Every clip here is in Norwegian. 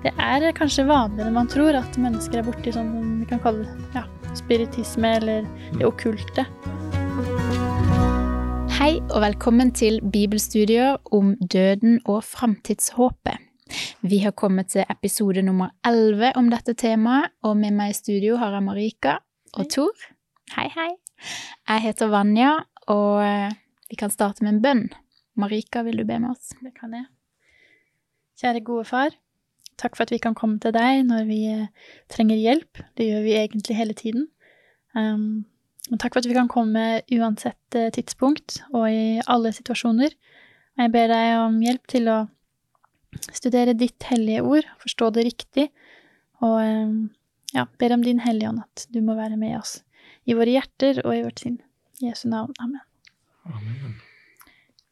Det er kanskje vanligere enn man tror at mennesker er borti sånn vi kan kalle ja, spiritisme eller det okkulte. Hei og velkommen til bibelstudier om døden og framtidshåpet. Vi har kommet til episode nummer 11 om dette temaet, og med meg i studio har jeg Marika og Tor. Hei, hei. Jeg heter Vanja, og eh, vi kan starte med en bønn. Marika, vil du be med oss? Det kan jeg. Kjære gode far. Takk for at vi kan komme til deg når vi eh, trenger hjelp. Det gjør vi egentlig hele tiden. Um, og takk for at vi kan komme uansett eh, tidspunkt og i alle situasjoner. Jeg ber deg om hjelp til å studere ditt hellige ord, forstå det riktig, og um, ja, ber om din hellige ånd at du må være med oss i våre hjerter og i vårt sinn. I Jesu navn. Amen. Amen.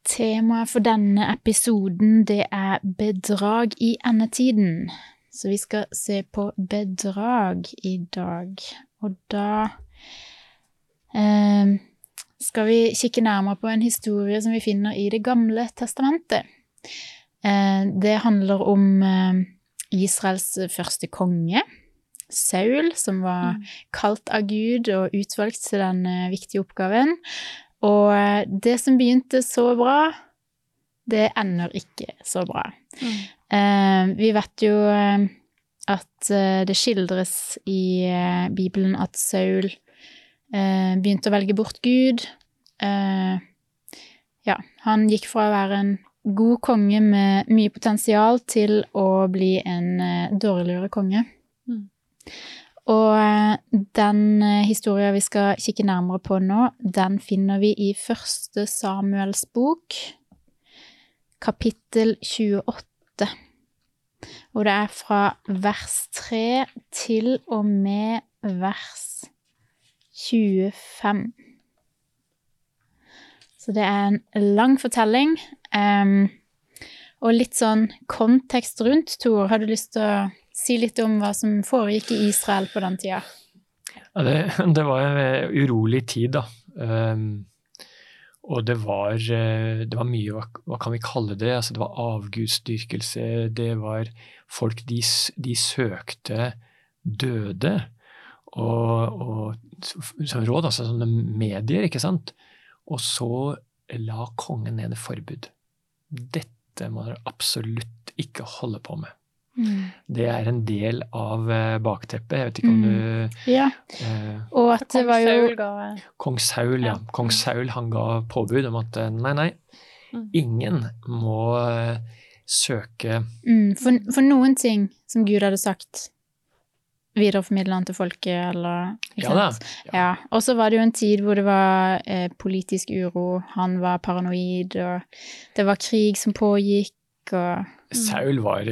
Temaet for denne episoden det er bedrag i endetiden. Så vi skal se på bedrag i dag. Og da eh, skal vi kikke nærmere på en historie som vi finner i Det gamle testamentet. Eh, det handler om eh, Israels første konge, Saul, som var kalt av Gud og utvalgt til den viktige oppgaven. Og eh, det som begynte så bra, det ender ikke så bra. Mm. Eh, vi vet jo eh, at det skildres i Bibelen at Saul eh, begynte å velge bort Gud. ja, han gikk fra å være en god konge med mye potensial til å bli en dårligere konge. Mm. Og eh, den eh, historien vi skal kikke nærmere på nå, den finner vi i første Samuels bok, kapittel 28. Og det er fra vers 3 til og med vers 25. Så det er en lang fortelling. Um, og litt sånn kontekst rundt, Tor. Har du lyst til å si litt om hva som foregikk i Israel på den tida? Ja, det, det, var en urolig tid, da. Um, og det var, eh, det var mye, hva, hva, kan vi kalle det? Altså, det var avgudsdyrkelse. Det var folk de, de søkte døde. Og, og som råd, altså sånne medier, ikke sant. Og så la kongen ned et forbud. Dette må dere absolutt ikke holde på med. Mm. Det er en del av uh, bakteppet. Jeg vet ikke om mm. du Ja. Eh, og at det var jo Kong Saul, ja. Kong Saul han ga påbud om at uh, nei, nei, mm. ingen må søke mm, for, for, noen ting som Gud hadde sagt, videreformidle han til folket, eller Ja da. Ja. ja. Og så var det jo en tid hvor det var politisk uro, han var paranoid, og det var krig som pågikk, og. Saul var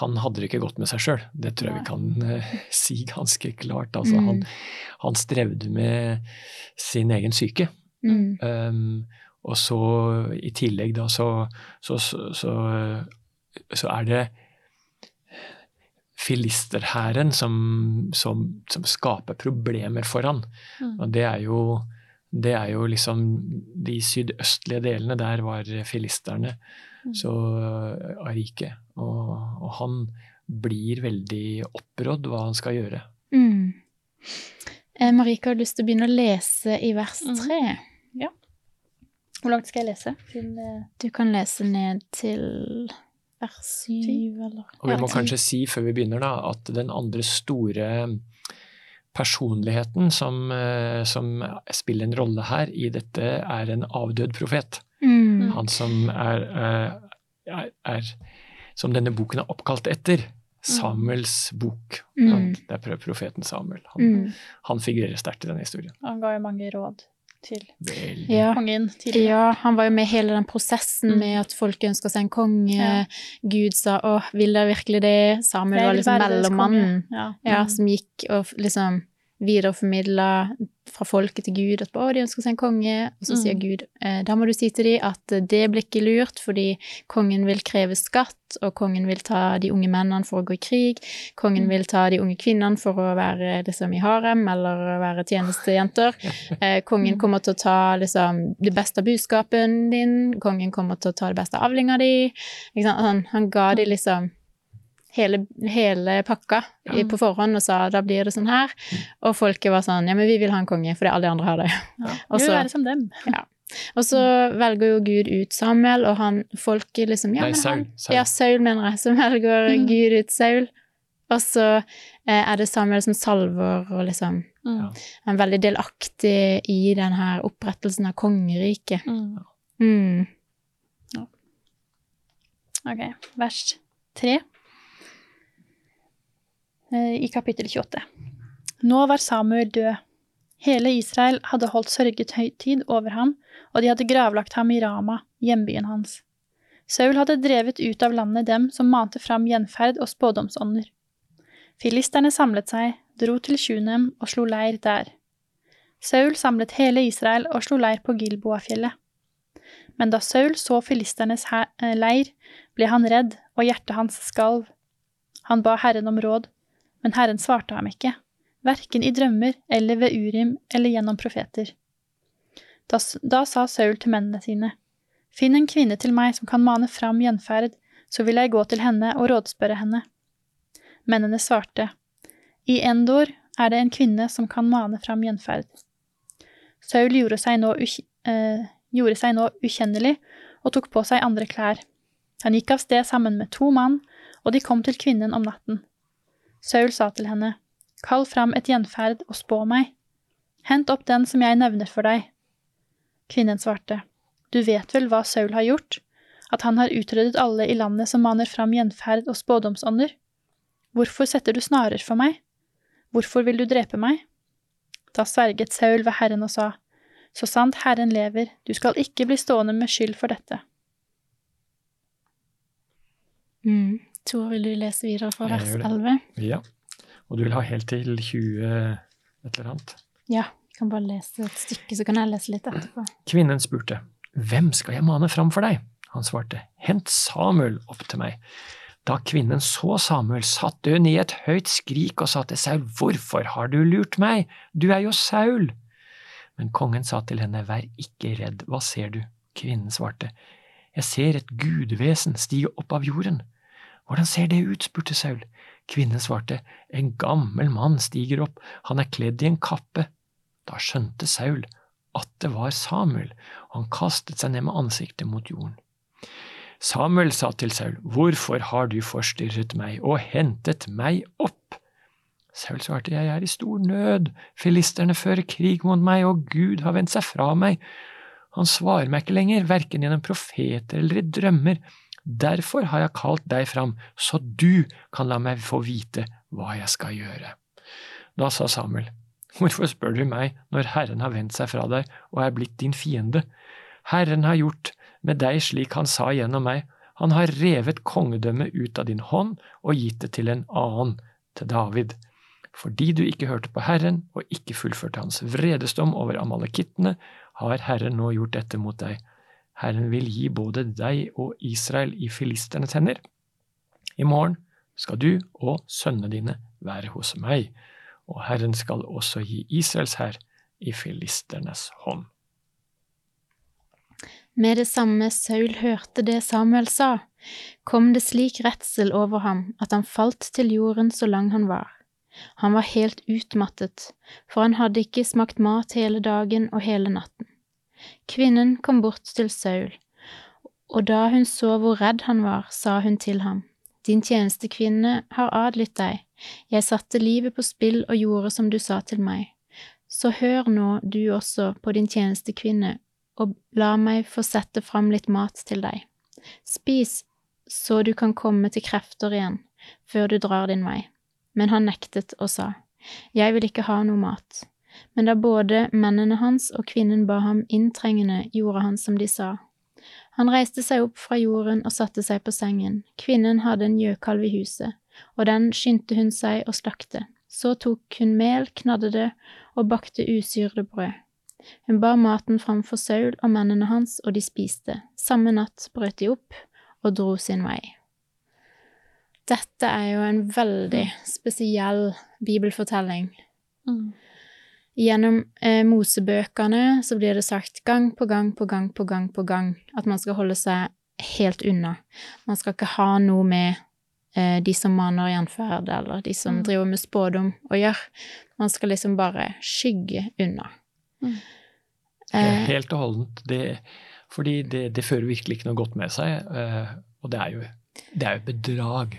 Han hadde det ikke godt med seg sjøl. Det tror jeg vi kan uh, si ganske klart. Altså, mm. han, han, strevde med sin egen syke. Mm. Um, og så i tillegg da så, så, så, så er det filisterhæren som, som, som, skaper problemer for han. Mm. Og det er jo det er jo liksom De sydøstlige delene, der var filisterne. Mm. så eh, av riket. Og, og, han blir veldig opprådd hva han skal gjøre. Mm. Eh, Marika har lyst til å begynne å lese i vers mm. tre. Mm. Ja. Hvor langt skal jeg lese? Til, uh... Du kan lese ned til vers syv, eller Og vi må kanskje si før vi begynner, da, at den andre store personligheten som, som spiller en rolle her i dette, er en avdød profet. Mm. Han som er, eh, er, er, Som denne boken er oppkalt etter. Mm. Samuels bok. Mm. Det er profeten Samuel. Han, mm. han figurerer sterkt i denne historien. Han ga jo mange råd til ja. kongen tidligere. Ja, han var jo med hele den prosessen mm. med at folk ønska seg en konge. Ja. Gud sa 'Å, vil dere virkelig det?' Samuel var liksom mellommannen ja. ja. Mm. som gikk og liksom videreformidla fra folket til Gud at å, de ønsker seg en konge, og så mm. sier Gud eh, da må du si til dem at det blir ikke lurt, fordi kongen vil kreve skatt, og kongen vil ta de unge mennene for å gå i krig, kongen mm. vil ta de unge kvinnene for å være liksom i harem eller være tjenestejenter, eh, kongen mm. kommer til å ta liksom det beste av buskapen din, kongen kommer til å ta det beste av avlinga di, han, han ga de mm. liksom hele, hele pakka i, Ja. på forhånd og sa da blir det sånn her. Og folket var sånn ja, men vi vil ha en konge fordi alle de andre har det. Ja. Og så- være som dem. Og så velger jo Gud ut Samuel, og han, folket liksom ja, Nei, men Saul, Han, Ja, Saul, mener jeg. Så velger mm. Gud ut Saul. Og så eh, er det Samuel som salver og liksom Mm. Ja. er veldig delaktig i den her opprettelsen av kongeriket. Mm. Mm. Ok, vers 3 eh, i kapittel 28. Nå var Samuel død. Hele Israel hadde holdt sørgetid over ham, og de hadde gravlagt ham i Rama, hjembyen hans. Saul hadde drevet ut av landet dem som mante fram gjenferd og spådomsånder. Filisterne samlet seg, dro til Sjunem og slo leir der. Saul samlet hele Israel og slo leir på Gilboafjellet. Men da Saul så filisternes eh, leir, ble han redd, og hjertet hans skalv. Han ba Herren om råd, men Herren svarte ham ikke, verken i drømmer eller ved Urim eller gjennom profeter. Da, da sa Saul til mennene sine, Finn en kvinne til meg som kan mane fram gjenferd, så vil jeg gå til henne og rådspørre henne. Mennene svarte, I Endor er det en kvinne som kan mane fram gjenferd. Saul gjorde seg nå, eh, gjorde seg nå ukjennelig og tok på seg andre klær. Han gikk av sted sammen med to mann, og de kom til kvinnen om natten. Saul sa til henne, Kall fram et gjenferd og spå meg. Hent opp den som jeg nevner for deg. Kvinnen svarte, Du vet vel hva Saul har gjort, at han har utryddet alle i landet som maner fram gjenferd og spådomsånder. Hvorfor setter du snarer for meg? Hvorfor vil du drepe meg? Da sverget Saul ved Herren og sa, Så sant Herren lever, du skal ikke bli stående med skyld for dette. Mm. Tor, vil du lese videre fra vers 11? Ja. Og du vil ha helt til 20 et eller annet. Ja, jeg kan bare lese et stykke, så kan jeg lese litt etterpå. Kvinnen spurte, Hvem skal jeg mane fram for deg? Han svarte, Hent Samuel opp til meg. Da kvinnen så Samuel, satte hun i et høyt skrik og sa til Saul, Hvorfor har du lurt meg? Du er jo Saul. Men kongen sa til henne, Vær ikke redd, hva ser du? Kvinnen svarte, Jeg ser et gudvesen stige opp av jorden. Hvordan ser det ut? spurte Saul. Kvinnen svarte, En gammel mann stiger opp, han er kledd i en kappe. Da skjønte Saul at det var Samuel, og han kastet seg ned med ansiktet mot jorden. Samuel sa til Saul, Hvorfor har du forstyrret meg og hentet meg opp? Saul svarte, Jeg er i stor nød, filisterne fører krig mot meg, og Gud har vendt seg fra meg. Han svarer meg ikke lenger, verken gjennom profeter eller i drømmer. Derfor har jeg kalt deg fram, så du kan la meg få vite hva jeg skal gjøre. Da sa Samuel, Hvorfor spør du meg når Herren har vendt seg fra deg og er blitt din fiende? Herren har gjort med deg slik han sa gjennom meg, han har revet kongedømmet ut av din hånd og gitt det til en annen, til David. Fordi du ikke hørte på Herren og ikke fullførte hans vredesdom over amalekittene, har Herren nå gjort dette mot deg. Herren vil gi både deg og Israel i filisternes hender. I morgen skal du og sønnene dine være hos meg, og Herren skal også gi Israels hær i filisternes hånd. Med det samme Saul hørte det Samuel sa, kom det slik redsel over ham at han falt til jorden så lang han var. Han var helt utmattet, for han hadde ikke smakt mat hele dagen og hele natten. Kvinnen kom bort til Saul, og da hun så hvor redd han var, sa hun til ham, Din tjenestekvinne har adlydt deg, jeg satte livet på spill og gjorde som du sa til meg. Så hør nå du også på din tjenestekvinne og la meg få sette fram litt mat til deg. Spis så du kan komme til krefter igjen, før du drar din vei. Men han nektet og sa, Jeg vil ikke ha noe mat. Men da både mennene hans og kvinnen ba ham inntrengende, gjorde han som de sa. Han reiste seg opp fra jorden og satte seg på sengen. Kvinnen hadde en gjøkalv i huset, og den skyndte hun seg å slakte. Så tok hun mel, knadde det og bakte usyrde brød. Hun bar maten framfor Saul og mennene hans, og de spiste. Samme natt brøt de opp og dro sin vei. Dette er jo en veldig spesiell bibelfortelling. Mm. Gjennom eh, Mosebøkene så blir det sagt gang på gang på gang på gang på gang at man skal holde seg helt unna. Man skal ikke ha noe med eh, de som maner gjenferd, eller de som Mm. driver med spådom å gjøre. Man skal liksom bare skygge unna. Mm. Eh, Helt og holdent. Det, fordi det, det fører virkelig ikke noe godt med seg. eh, og det er jo, det er jo bedrag.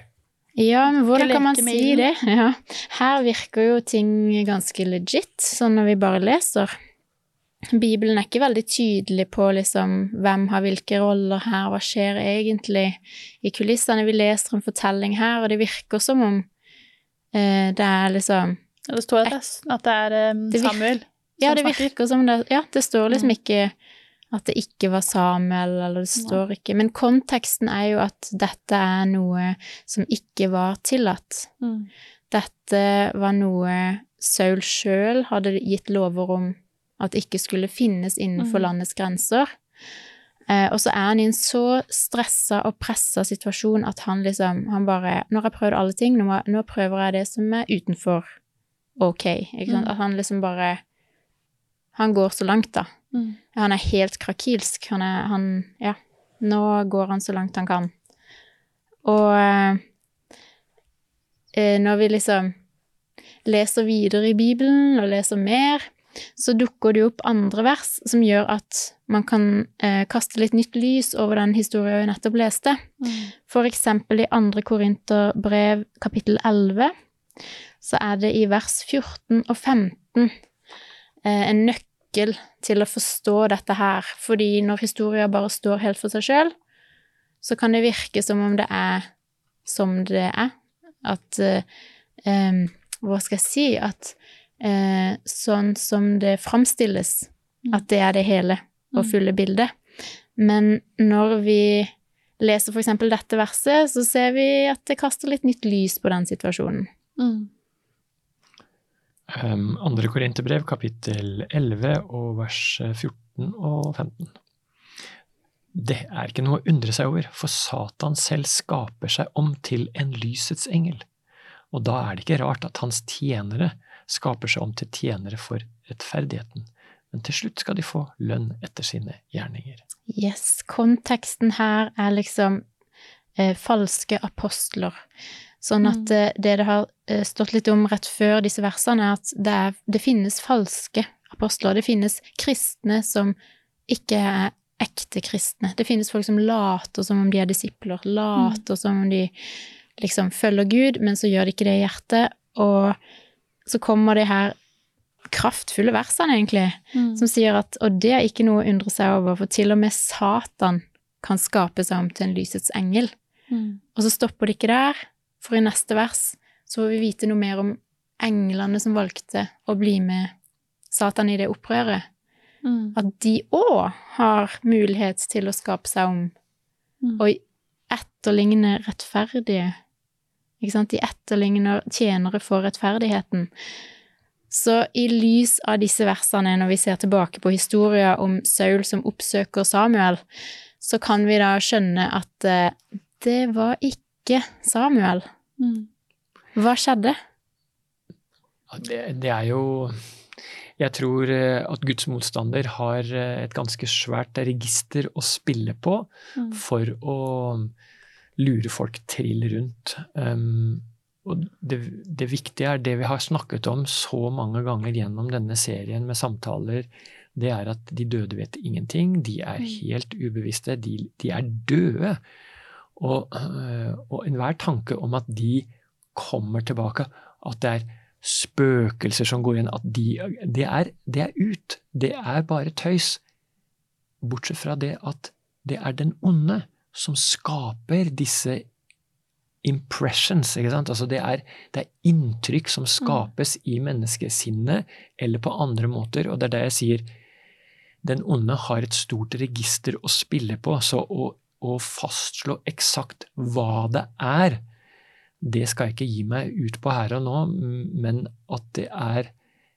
Ja, men hvordan kan man si det? Ja. Her virker jo ting ganske legit, sånn når vi bare leser. Bibelen er ikke veldig tydelig på liksom hvem har hvilke roller her, hva skjer egentlig i kulissene. Vi leser en fortelling her, og det virker som om eh, det er liksom Ja, Det står at det er, vir- Samuel Ja, det virker som det Ja, det står liksom Mm. ikke at det ikke var Samuel, eller det står ikke Men konteksten er jo at dette er noe som ikke var tillatt. Mm. Dette var noe Saul sjøl hadde gitt lover om at ikke skulle finnes innenfor mm. landets grenser. Eh, og så er han i en så stressa og pressa situasjon at han liksom Han bare Nå har jeg prøvd alle ting, nå, nå prøver jeg det som er utenfor ok. Ikke sant? Mm. At han liksom bare Han går så langt, da. Mm. Han er helt krakilsk. Han er han Ja. Nå går han så langt han kan. Og eh, eh, når vi liksom leser videre i Bibelen og leser mer, så dukker det jo opp andre vers som gjør at man kan eh, kaste litt nytt lys over den historien vi nettopp leste. Mm. For eksempel i andre Korinterbrev kapittel 11, så er det i vers 14 og 15 eh, en nøkkel til å forstå dette her. Fordi når historier bare står helt for seg sjøl, så kan det virke som om det er som det er. At em, Hva skal jeg si? At uh, sånn som det framstilles, Mm. at det er det hele og Mm. fulle bildet. Men når vi leser eksempel dette verset, så ser vi at det kaster litt nytt lys på den situasjonen. Mm. Um, andre Korinterbrev, kapittel 11 og vers 14 og 15. Det er ikke noe å undre seg over, for Satan selv skaper seg om til en lysets engel. Og da er det ikke rart at hans tjenere skaper seg om til tjenere for rettferdigheten. Men til slutt skal de få lønn etter sine gjerninger. Yes, konteksten her er liksom eh, falske apostler. Sånn at Mm. eh, det det har eh, stått litt om rett før disse versene, er at det, er, det finnes falske apostler. Det finnes kristne som ikke er ekte kristne. Det finnes folk som later som om de er disipler, later som om de liksom følger Gud, men så gjør de ikke det i hjertet. Og så kommer de her kraftfulle versene, egentlig, Mm. som sier at Og det er ikke noe å undre seg over, for til og med Satan kan skape seg om til en lysets engel. Mm. Og så stopper det ikke der, for i neste vers så får vi vite noe mer om englene som valgte å bli med Satan i det opprøret. Mm. At de òg har mulighet til å skape seg om Mm. og etterligne rettferdige. Ikke sant? De etterligner tjenere for rettferdigheten. Så i lys av disse versene, når vi ser tilbake på historien om Saul som oppsøker Samuel, så kan vi da skjønne at eh, det var ikke Samuel. Mm. Hva skjedde? Det, det er jo Jeg tror eh, at Guds motstander har eh, et ganske svært register å spille på Mm. for å lure folk trill rundt. Um, og det, det viktige er det vi har snakket om så mange ganger gjennom denne serien med samtaler, det er at de døde vet ingenting, de er Mm. helt ubevisste, de, de er døde. Og, øh, og enhver tanke om at de kommer tilbake, at det er spøkelser som går igjen, at de Det er, det er ut. Det er bare tøys. Bortsett fra det at det er den onde som skaper disse impressions. ikke sant? Altså det, er, det er inntrykk som skapes i menneskesinnet eller på andre måter. Og det er det jeg sier. Den onde har et stort register å spille på, så å, å fastslå eksakt hva det er, det skal jeg ikke gi meg ut på her og nå, men at det er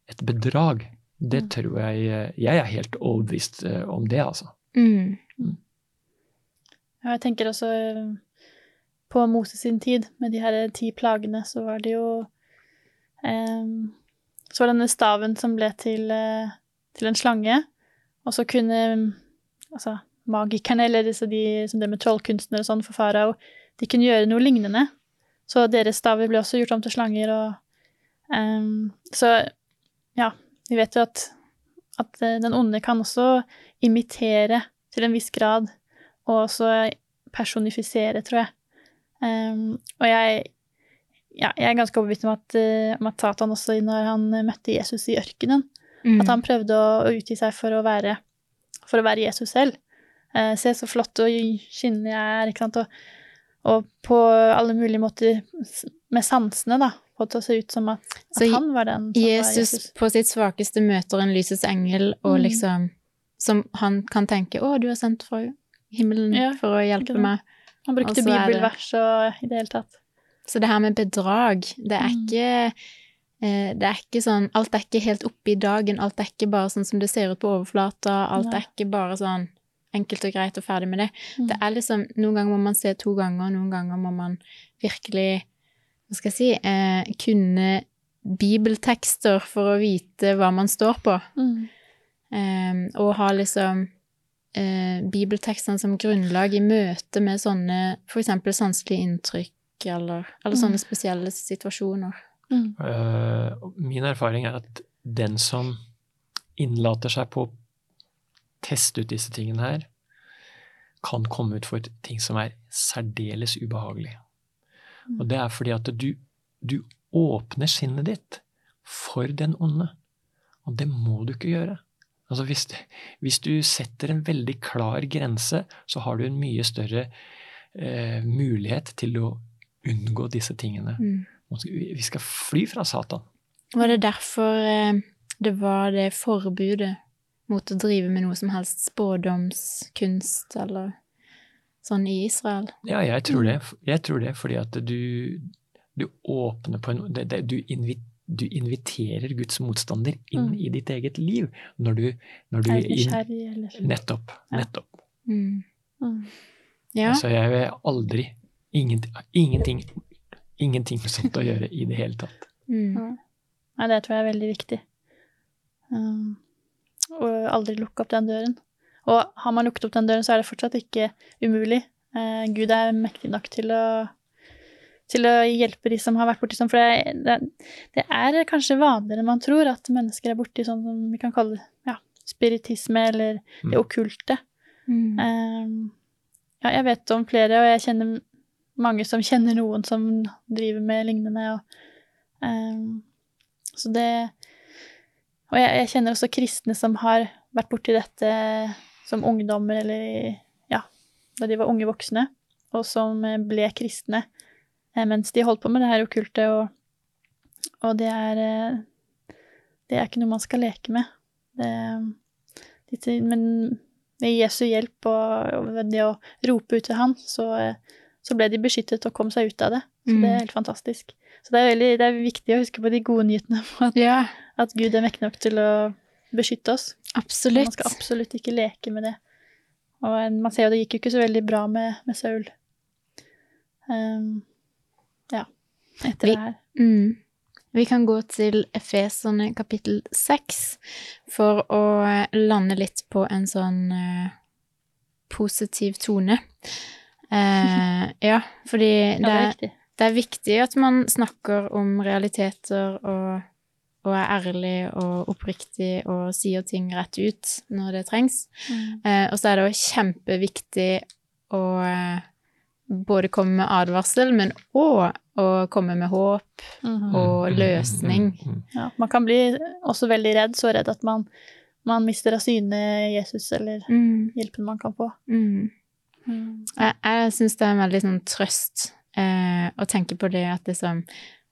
et bedrag, det Mm. tror jeg Jeg er helt overbevist eh, om det, altså. Mm. Ja, jeg tenker også eh, på Moses sin tid, med de her ti plagene, så var det jo eh, Så var denne staven som ble til, eh, til en slange, og så kunne altså, magikerne, eller disse de som det med trollkunstnere og sånn for farao, de kunne gjøre noe lignende. Så deres staver ble også gjort om til slanger, og um, Så ja, vi vet jo at, at eh, den onde kan også imitere til en viss grad, og også personifisere, tror jeg. Um, og jeg ja, jeg er ganske overbevist om at, uh, om at Satan også, når han møtte Jesus i ørkenen, Mm. at han prøvde å, å utgi seg for å være, for å være Jesus selv. Eh, se så flott og skinnende jeg er, ikke sant, og, og på alle mulige måter med sansene, da, få til å se ut som at, at han var den som var Jesus, Jesus. på sitt svakeste møter en lysets engel, og Mm. liksom Som han kan tenke 'Å, du er sendt fra himmelen Ja, for å hjelpe meg'. Han brukte er bibelvers og i det hele tatt. Så det her med bedrag, det er Mm. ikke eh, det er ikke sånn Alt er ikke helt oppe i dagen. Alt er ikke bare sånn som det ser ut på overflata. Alt Nei. er ikke bare sånn enkelt og greit og ferdig med det. Mm. Det er liksom Noen ganger må man se to ganger, noen ganger må man virkelig Hva skal jeg si eh, Kunne bibeltekster for å vite hva man står på. Mm. Eh, og ha liksom eh, bibeltekstene som grunnlag i møte med sånne eksempel sanselige inntrykk eller, eller sånne Mm. spesielle situasjoner. Mm. Eh, min erfaring er at den som innlater seg på teste ut disse tingene her, kan komme ut for ting som er særdeles ubehagelig. Og det er fordi at du, du åpner sinnet ditt for den onde. Og det må du ikke gjøre. Altså hvis, hvis du setter en veldig klar grense, så har du en mye større eh, mulighet til å unngå disse tingene. Mm. Vi skal fly fra Satan. Var det derfor eh, det var det forbudet mot å drive med noe som helst spådomskunst eller sånn i Israel? Ja, jeg tror det. Jeg tror det fordi at du, du åpner på en det, det, du, invi, du inviterer Guds motstander inn Mm. i ditt eget liv når du, når du Er inn, eller Nettopp. Ja. Nettopp. Mm. mm. Ja. Altså, jeg vil aldri ingenting, ingenting, ingenting med sånt å gjøre i det hele tatt. Mm. ja, det tror jeg er veldig viktig. Um, og aldri lukke opp den døren. Og har man lukket opp den døren, så er det fortsatt ikke umulig. Eh, Gud er mektig nok til å, til å hjelpe de som har vært borti sånn. For det, det, det er kanskje vanligere enn man tror at mennesker er borti sånn som vi kan kalle ja, spiritisme eller Mm. det okkulte. Mm. Eh, ja, jeg vet om flere, og jeg kjenner mange som kjenner noen som driver med lignende. Og, eh, så det Og jeg, jeg kjenner også kristne som har vært borti dette som ungdommer, eller ja, da de var unge voksne, og som eh, ble kristne eh, mens de holdt på med det her okkulte, og, og det er eh, Det er ikke noe man skal leke med. Det, de, men med Jesu hjelp og, og det å rope ut til han, så, så ble de beskyttet og kom seg ut av det. Så det Mm. er helt fantastisk. Så det er, veldig, det er viktig å huske på de gode nyhetene om at, Ja, at Gud er mektig nok til å beskytte oss. Absolutt. Man skal absolutt ikke leke med det. Og en- man ser jo det gikk jo ikke så veldig bra med, med Saul. Um, ja, etter Vi- det her. Mm. Vi kan gå til Efeserne kapittel seks for å lande litt på en sånn uh, positiv tone. Uh, ja, fordi Ja, det, det er er, viktig. Det er viktig at man snakker om realiteter og, og er ærlig og oppriktig og sier ting rett ut når det trengs. Mm. Eh, og så er det òg kjempeviktig å eh, både komme med advarsel, men òg å komme med håp Mhm. og Mm, mm, løsning. mm, mm. Ja, man kan bli også veldig redd, så redd at man, man mister av syne Jesus eller Mm, hjelpen man kan få. mm. Mm. Jeg, jeg syns det er en veldig sånn trøst eh, og tenke på det at liksom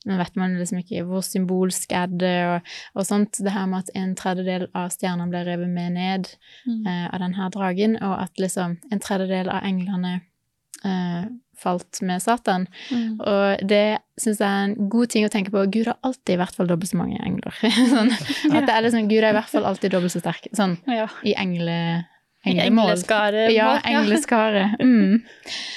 Nå vet man liksom ikke hvor symbolsk er det, og, og sånt. Det her med at en tredjedel av stjernene ble revet med ned Mm. eh, av denne dragen, og at liksom en tredjedel av englene eh, falt med Satan. Mm. Og det syns jeg er en god ting å tenke på. Gud har alltid i hvert fall dobbelt så mange engler. sånn, at det er liksom, Gud er i hvert fall alltid dobbelt så sterk. Sånn Ja. i engle, englemål. engleskare. Ja, engleskaret. Mm.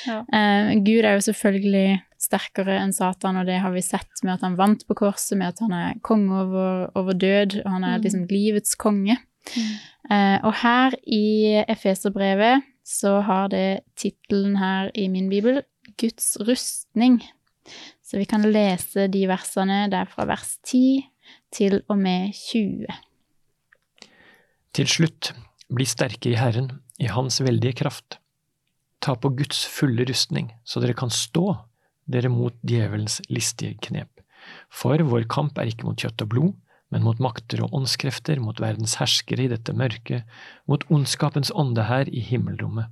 Ja. Uh, Gud er jo selvfølgelig sterkere enn Satan, og det har vi sett med at han vant på korset, med at han er konge over, over død, og han er Mm. liksom livets konge. Mm. Uh, og her i Efeserbrevet så har det tittelen her i min bibel Guds rustning. Så vi kan lese de versene der fra vers 10 til og med 20. Til slutt, bli sterke i Herren, i Hans veldige kraft. Ta på Guds fulle rustning, så dere kan stå dere mot djevelens listige knep. For vår kamp er ikke mot kjøtt og blod, men mot makter og åndskrefter, mot verdens herskere i dette mørket, mot ondskapens ånde her i himmelrommet.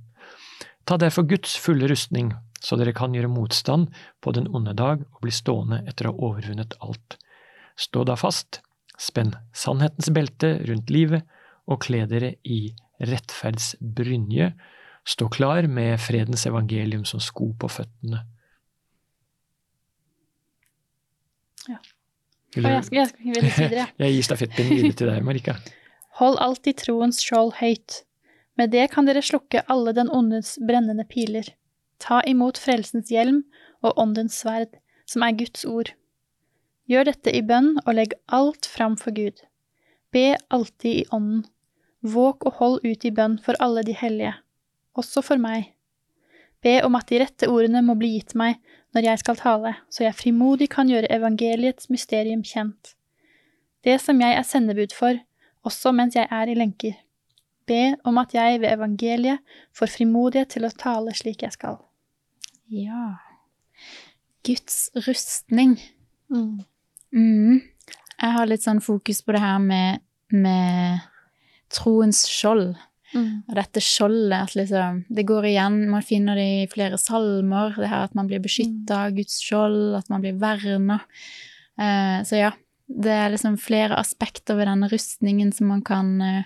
Ta derfor Guds fulle rustning, så dere kan gjøre motstand på den onde dag og bli stående etter å ha overvunnet alt. Stå da fast, spenn sannhetens belte rundt livet, og kle dere i rettferdsbrynje, stå klar med fredens evangelium som sko på føttene. Ja. Jeg skal, jeg skal videre. Jeg gir stafettpinnen videre til deg, Marika. Hold alltid troens skjold høyt. Med det kan dere slukke alle den ondes brennende piler. Ta imot frelsens hjelm og åndens sverd, som er Guds ord. Gjør dette i bønn og legg alt fram for Gud. Be alltid i ånden. Våg og hold ut i bønn for alle de hellige, også for meg. Be om at de rette ordene må bli gitt meg når jeg skal tale, så jeg frimodig kan gjøre evangeliets mysterium kjent. Det som jeg er sendebud for, også mens jeg er i lenker. Be om at jeg ved evangeliet får frimodighet til å tale slik jeg skal. Ja. Guds rustning. Mm. Jeg har litt sånn fokus på det her med, med troens skjold. Og dette skjoldet, at liksom Det går igjen, man finner det i flere salmer. Det her at man blir beskytta av Guds skjold, at man blir verna. Eh, så ja, det er liksom flere aspekter ved denne rustningen som man kan eh,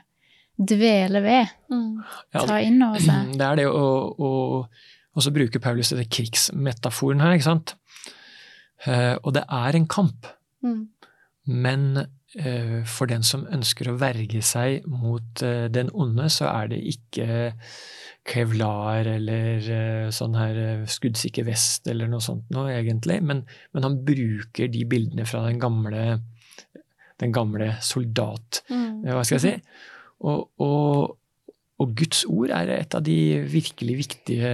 dvele ved. Mm. Ta inn over seg. Det er det å, å Og så bruker Paulus denne krigsmetaforen her, ikke sant? Eh, og det er en kamp, Mm. men for den som ønsker å verge seg mot eh, den onde, så er det ikke kevlar eller eh, sånn her eh, skuddsikker vest eller noe sånt noe, egentlig. Men, men han bruker de bildene fra den gamle, den gamle soldat Mm. Eh, hva skal jeg si? Og, og, og Guds ord er et av de virkelig viktige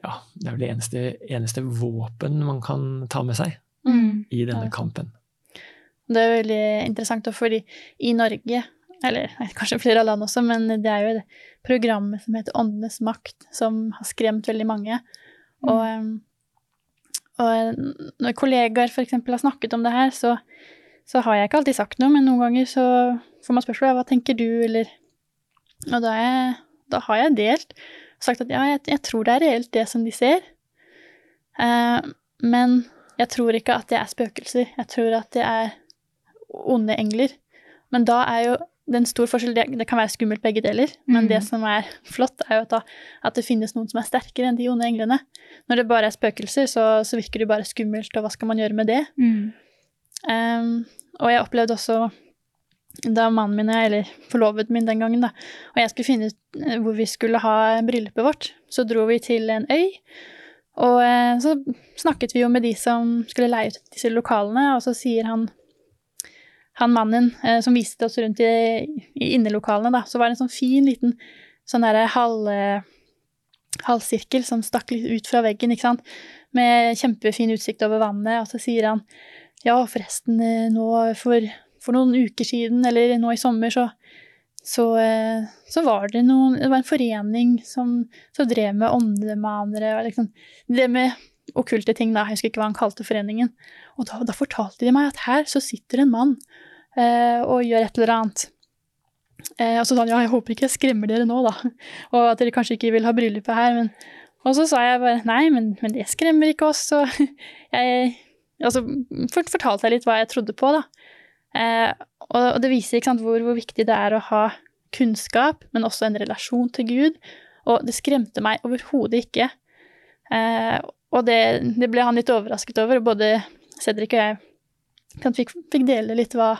ja, Det er vel det eneste, eneste våpen man kan ta med seg Mm. i denne kampen. Det er veldig interessant, fordi i Norge, eller kanskje flere land også, men det er jo det programmet som heter Åndenes makt, som har skremt veldig mange. Og, um, og når kollegaer f.eks. har snakket om det her, så, så har jeg ikke alltid sagt noe, men noen ganger så får man spørsmål hva tenker du, eller Og da, jeg, da har jeg delt og sagt at ja, jeg, jeg tror det er reelt det som de ser. Eh, men jeg tror ikke at det er spøkelser. Jeg tror at det er onde engler. Men da er jo det en stor forskjell. Det, det kan være skummelt begge deler, men Mm. det som er flott, er jo at, da, at det finnes noen som er sterkere enn de onde englene. Når det bare er spøkelser, så, så virker det bare skummelt, og hva skal man gjøre med det? Mm. Um, og jeg opplevde også da mannen min, eller forloveden min den gangen, da, og jeg skulle finne ut eh, hvor vi skulle ha bryllupet vårt, så dro vi til en øy. Og eh, så snakket vi jo med de som skulle leie ut disse lokalene, og så sier han han mannen eh, som viste oss rundt i, i innelokalene, da, så var det en sånn fin liten sånn derre halv, eh, halvsirkel som stakk litt ut fra veggen, ikke sant, med kjempefin utsikt over vannet, og så sier han ja, forresten, eh, nå for, for noen uker siden, eller nå i sommer, så, så, eh, så var det noen Det var en forening som, som drev med åndemanere og liksom Drev med okkulte ting, da. Jeg husker ikke hva han kalte foreningen. Og da, da fortalte de meg at her så sitter en mann eh, og gjør et eller annet. Eh, og så sa han ja, jeg håper ikke jeg skremmer dere nå, da. Og at dere kanskje ikke vil ha bryllupet her, men Og så sa jeg bare nei, men, men det skremmer ikke oss, og jeg Altså fortalte jeg litt hva jeg trodde på, da. Eh, og, det viser sant, hvor, hvor viktig det er å ha kunnskap, men også en relasjon til Gud. Og det skremte meg overhodet ikke. Eh, og det, det ble han litt overrasket over, både Cedric og jeg fikk, fikk dele litt hva,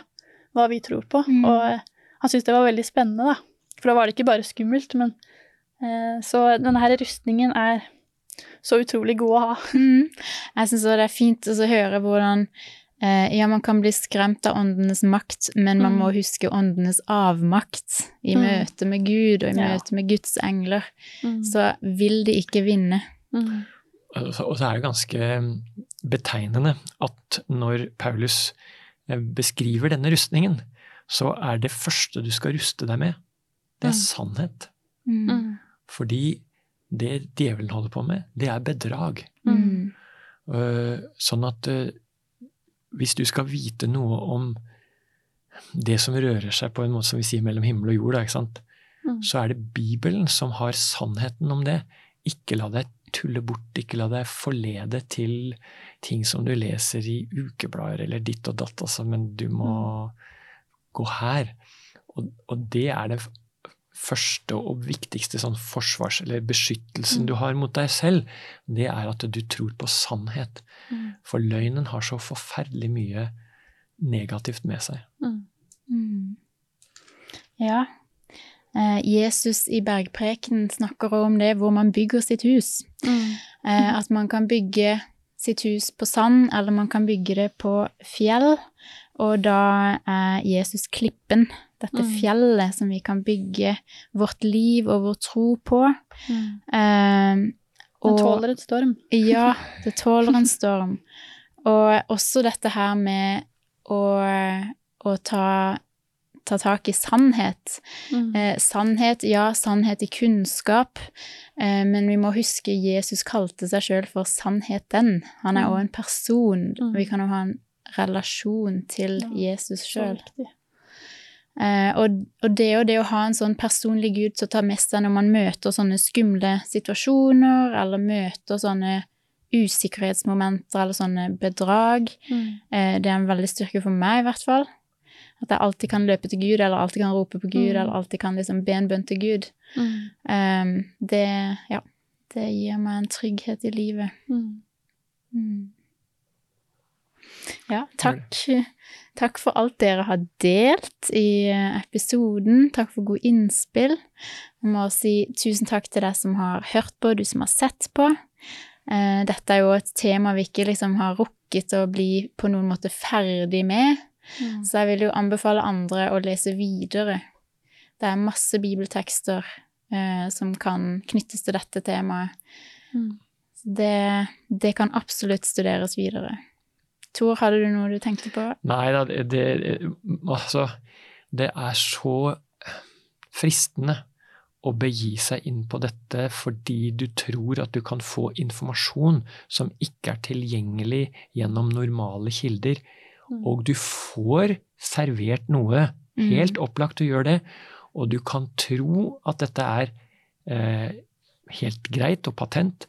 hva vi tror på. Mm. Og eh, han syntes det var veldig spennende, da. For da var det ikke bare skummelt, men eh, Så denne her rustningen er så utrolig god å ha. Mm. Jeg syns det er fint å høre hvordan eh, ja, man kan bli skremt av åndenes makt, men man Mm. må huske åndenes avmakt i Mm. møte med Gud og i Ja. møte med Guds engler. Mm. Så vil de ikke vinne. Mm. og så er det ganske betegnende at når Paulus beskriver denne rustningen, så er det første du skal ruste deg med, det er Mm. sannhet. Mm. Mm. Fordi det djevelen holder på med, det er bedrag. Mm. Eh, Sånn at eh, hvis du skal vite noe om det som rører seg på en måte som vi sier mellom himmel og jord, da, ikke sant? Mm. så er det Bibelen som har sannheten om det. Ikke la deg tulle bort, ikke la deg forlede til ting som du leser i ukeblader eller ditt og datt, altså, men du må gå her. Og, og det er det første og viktigste sånn forsvars- eller beskyttelsen Mm. du har mot deg selv. Det er at du tror på sannhet. Mm. For løgnen har så forferdelig mye negativt med seg. Mm. Mm. Ja. Eh, Jesus i bergpreken snakker om det, hvor man bygger sitt hus. Mm. Eh, at man kan bygge sitt hus på sand, eller man kan bygge det på fjell. Og da er Jesus klippen, dette Mm. fjellet som vi kan bygge vårt liv og vår tro på. Mm. Eh, og, det tåler en storm. Ja, det tåler en storm. Og også dette her med å, å ta, ta tak i sannhet. Mm. Eh, sannhet, ja, sannhet i kunnskap, eh, men vi må huske Jesus kalte seg sjøl for sannheten. Han er Mm. en person. Mm. Vi kan jo ha en relasjon til Ja, Jesus sjøl. Eh, og, og det og det å ha en sånn personlig Gud som tar med seg når man møter sånne skumle situasjoner, eller møter sånne usikkerhetsmomenter eller sånne bedrag, Mm. eh, det er en veldig styrke for meg, i hvert fall. At jeg alltid kan løpe til Gud, eller alltid kan rope på Gud, Mm. eller alltid kan liksom be en bønn til Gud. Mm. Um, det, ja, det gir meg en trygghet i livet. Mm. Mm. Ja, takk. Takk for alt dere har delt i episoden. Takk for gode innspill. Jeg må si tusen takk til deg som har hørt på, du som har sett på. Eh, Dette er jo et tema vi ikke liksom har rukket å bli på noen måte ferdig med, Mm. så jeg vil jo anbefale andre å lese videre. Det er masse bibeltekster eh, som kan knyttes til dette temaet. Mm. Det, det kan absolutt studeres videre. Tor, hadde du noe du tenkte på? Nei da, det, det Altså, det er så fristende å begi seg inn på dette fordi du tror at du kan få informasjon som ikke er tilgjengelig gjennom normale kilder, Mm. Og du får servert noe. Mm. Helt opplagt å gjøre det, og du kan tro at dette er eh, helt greit og patent,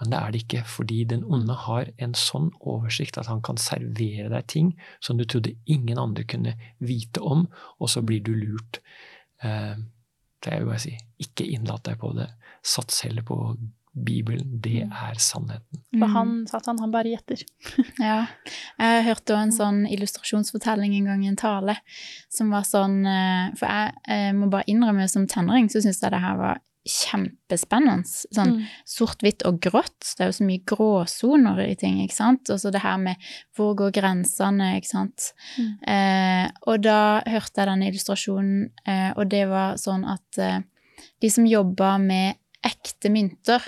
men det er det ikke, fordi den onde har en sånn oversikt at han kan servere deg ting som du trodde ingen andre kunne vite om, og så blir du lurt. Eh, det vil jeg si. Ikke innlat deg på det. Sats heller på Bibelen. Det er sannheten. For Mm. han, Satan, han bare gjetter. Ja. Jeg hørte òg en sånn illustrasjonsfortelling en gang i en tale, som var sånn eh, For jeg jeg må bare innrømme, som tenåring så syntes jeg det her var kjempespennende. Sånn Mm. sort-hvitt og grått. Det er jo så mye gråsoner i ting, ikke sant. Og så det her med hvor går grensene, ikke sant. Mm. Eh, og da hørte jeg den illustrasjonen, eh, og det var sånn at eh, de som jobba med ekte mynter,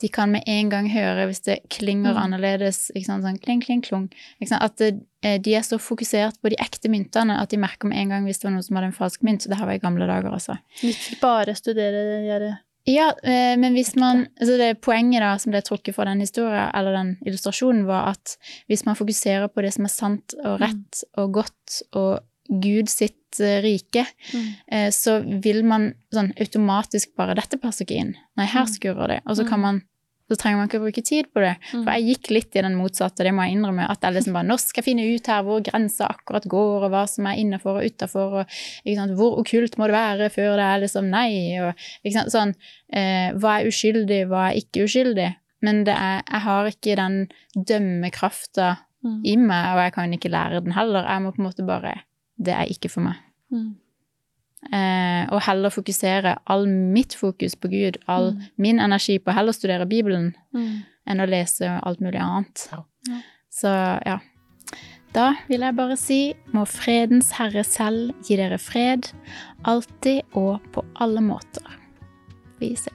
de kan med en gang høre hvis det klinger Mm. annerledes. Sånn kling, kling, klung. Ikke sant? At eh, de er så fokusert på de ekte myntene at de merker med en gang hvis det var noen som hadde en falsk mynt. Det her var i gamle dager, altså. Ikke bare studere gjøre Ja, eh, men hvis man altså det Poenget da, som ble trukket fra den historien, eller den illustrasjonen, var at hvis man fokuserer på det som er sant og rett og godt og Gud sitt eh, rike, Mm. eh, så vil man sånn automatisk bare 'Dette passer ikke inn'. Nei, her Mm. skurrer det. Og så kan Mm. man så trenger man ikke å bruke tid på det. Mm. For jeg gikk litt i den motsatte, det må jeg innrømme. At jeg liksom bare Nå skal jeg finne ut her hvor grensa akkurat går, og hva som er innafor og utafor, og ikke sant, hvor okkult må det være før det er liksom nei, og ikke sant, sånn eh, Hva er uskyldig, hva er ikke uskyldig? Men det er, jeg har ikke den dømmekrafta Mm. i meg, og jeg kan ikke lære den heller. Jeg må på en måte bare Det er ikke for meg. Mm. Eh, og heller fokusere all mitt fokus på Gud, all Mm. min energi på å heller studere Bibelen Mm. enn å lese alt mulig annet. Ja. Ja. Så ja. Da vil jeg bare si må fredens herre selv gi dere fred, alltid og på alle måter. Vi ses.